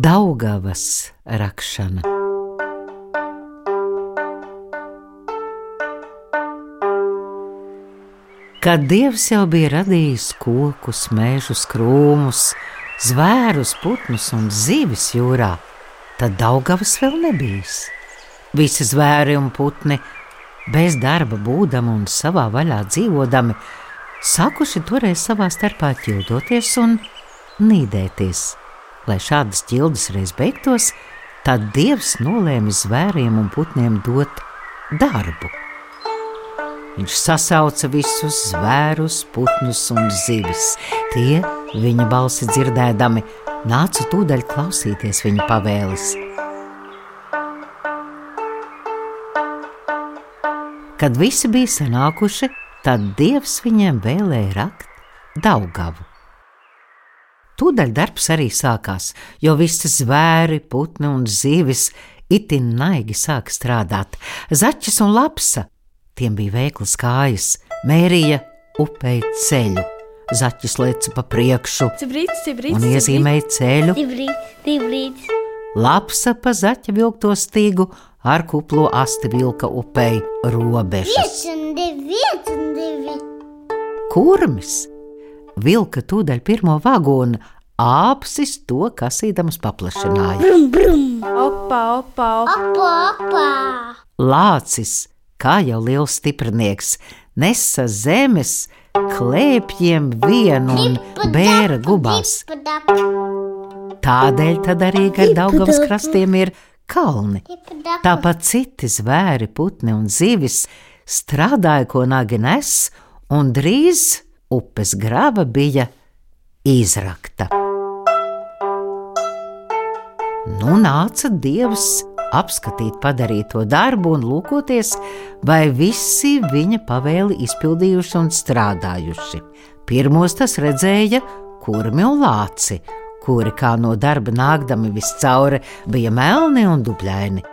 Daugavas rakšana. Kad dievs jau bija radījis kokus, mežus, krūmus, zvērus, putnus un zivis jūrā, tad Daugavas vēl nebijis. Visi zvēri un putni, bez darba būdami un savā vaļā dzīvodami, sākuši toreiz savā starpā ķildoties un nīdēties. Lai šādas ķildes reiz beigtos, tad dievs nolēma zvēriem un putniem dot darbu. Viņš sasauca visus zvērus, putnus un zivis. Tie, viņa balsi dzirdēdami, nāca tūdaļ klausīties viņa pavēles. Kad visi bija sanākuši, tad dievs viņiem vēlēja rakt Daugavu. Tūdaļ darbs arī sākās, jo visi zvēri, putni un zivis itin naigi sāka strādāt. Zaķis un lapsa tiem bija veiklas kājas, mērīja upei ceļu. Zaķis leca pa priekšu Cibrīts, cibrīts, un iezīmēja ceļu. Cibrīts, cibrīts. Lapsa pa zaķa vilkto stīgu ar kuplo asti vilka upei robežas. Kurmis vilka tūdaļ pirmo vagonu, āpsis to kasīdams paplašināja. Brum, brum. Opa, opa, opa. Opa, opa. Lācis, kā jau liels stiprinieks, nesa zemes klēpjiem vienu un bēra gubās. Tādēļ tad arī gar Daugavas krastiem ir kalni. Tāpat citi zvēri, putni un zivis strādāja, ko nagi nes, un drīz upes grava bija izrakta. Nu nāca dievs apskatīt padarīto darbu un lūkoties, vai visi viņa pavēli izpildījuši un strādājuši. Pirmos tas redzēja kurmi un lāci, kuri kā no darba nākdami viscauri bija melni un dubļaini.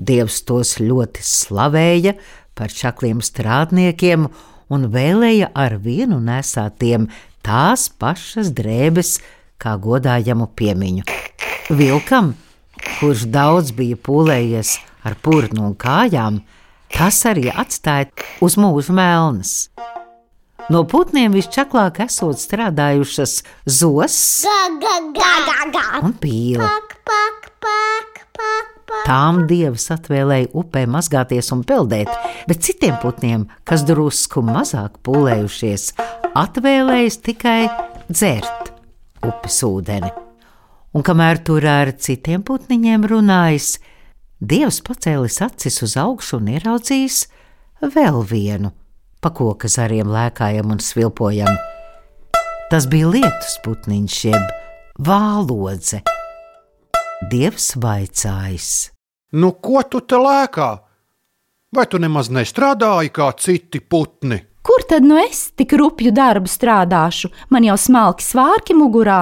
Dievs tos ļoti slavēja par čakliem strādniekiem un vēlēja ar vienu nesātiem tās pašas drēbes, kā godājamu piemiņu. Vilkam, kurš daudz bija pūlējies ar purnu un kājām, tas arī atstāja uz mūža melnas. No putniem visčaklāk esot strādājušas zos Ga, ga, ga, ga, ga. un pīle. Pak, pak, pak, pak, pak. Tām dievs atvēlēja upē mazgāties un peldēt, bet citiem putniem, kas drusku mazāk pūlējušies, atvēlējis tikai dzert upes ūdeni. Un kamēr tur ar citiem putniņiem runājis, dievs pacēlis acis uz augšu un ieraudzījis vēl vienu, pa koka zariem lēkājam un svilpojam. Tas bija lietus putniņš, jeb vālodze. Dievs vaicājis. Nu, ko tu te lēkā? Vai tu nemaz nestrādāji kā citi putni? Kur tad nu es tik rupju darbu strādāšu? Man jau smalki svārki mugurā.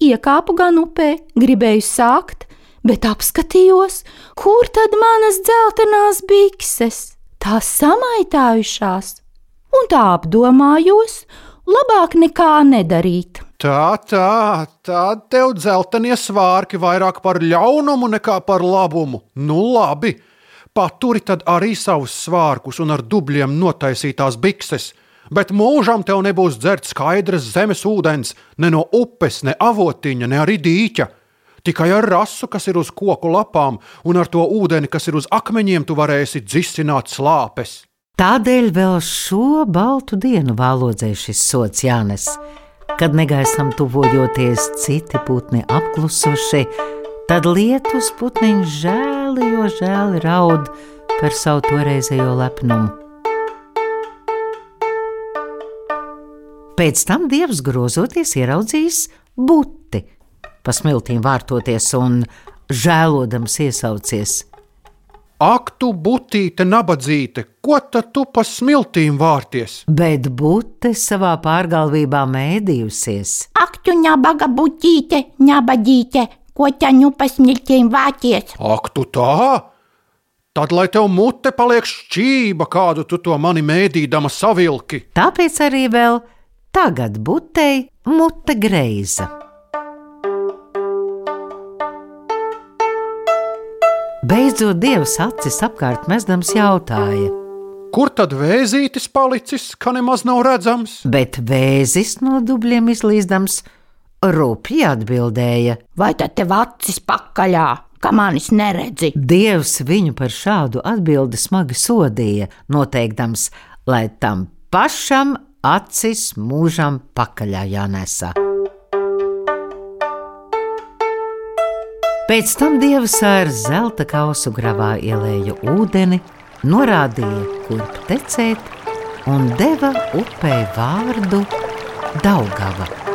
Iekāpu gan upē, gribēju sākt, bet apskatījos, kur tad manas dzeltenās bikses. Tās samaitājušās, un tā apdomājos, labāk nekā nedarīt. Tā, tā, tā tev dzeltenie svārki vairāk par ļaunumu nekā par labumu. Nu, labi, paturi tad arī savus svārkus un ar dubļiem notaisītās bikses, bet mūžam tev nebūs dzert skaidras zemes ūdens, ne no upes, ne avotiņa, ne arī dīķa. Tikai ar rasu, kas ir uz koku lapām, un ar to ūdeni, kas ir uz akmeņiem, tu varēsi dzisināt slāpes. Tādēļ vēl šo baltu dienu vālodzē šis sots jānes. Kad negaisam tuvojoties, citi putni apklusuši, tad lietus putniņš žēli, jo žēli raud par savu toreizējo lepnumu. Pēc tam dievs grozoties ieraudzījis buti, pa smiltīm vārtoties un žēlodams iesaucies. Ak, tu butīte, nabadzīte, ko tad tu pa smiltīm vārties? Bet bute savā pārgalvībā mēdījusies. Ak, tu nabaga butīte, nabadīte, ko taņu pasmiltīm vācies. Ak, tu tā! Tad, lai tev mute paliek šķība, kādu tu to mani mēdīdama savilki. Tāpēc arī vēl tagad butei mute greiza. Beidzot, dievs acis apkārt mesdams jautāja, Kur tad vēzītis palicis, ka nemaz nav redzams? bet vēzis no dubļiem izlīdams rupji atbildēja. Vai tad tev acis pakaļā, ka manis neredzi? Dievs viņu par šādu atbildi smagi sodīja, noteiktams, lai tam pašam acis mūžam pakaļā jānesa. Pēc tam dievs ar zelta kausu gravā ielēja ūdeni, norādīja, kurp tecēt, un deva upei vārdu Daugava.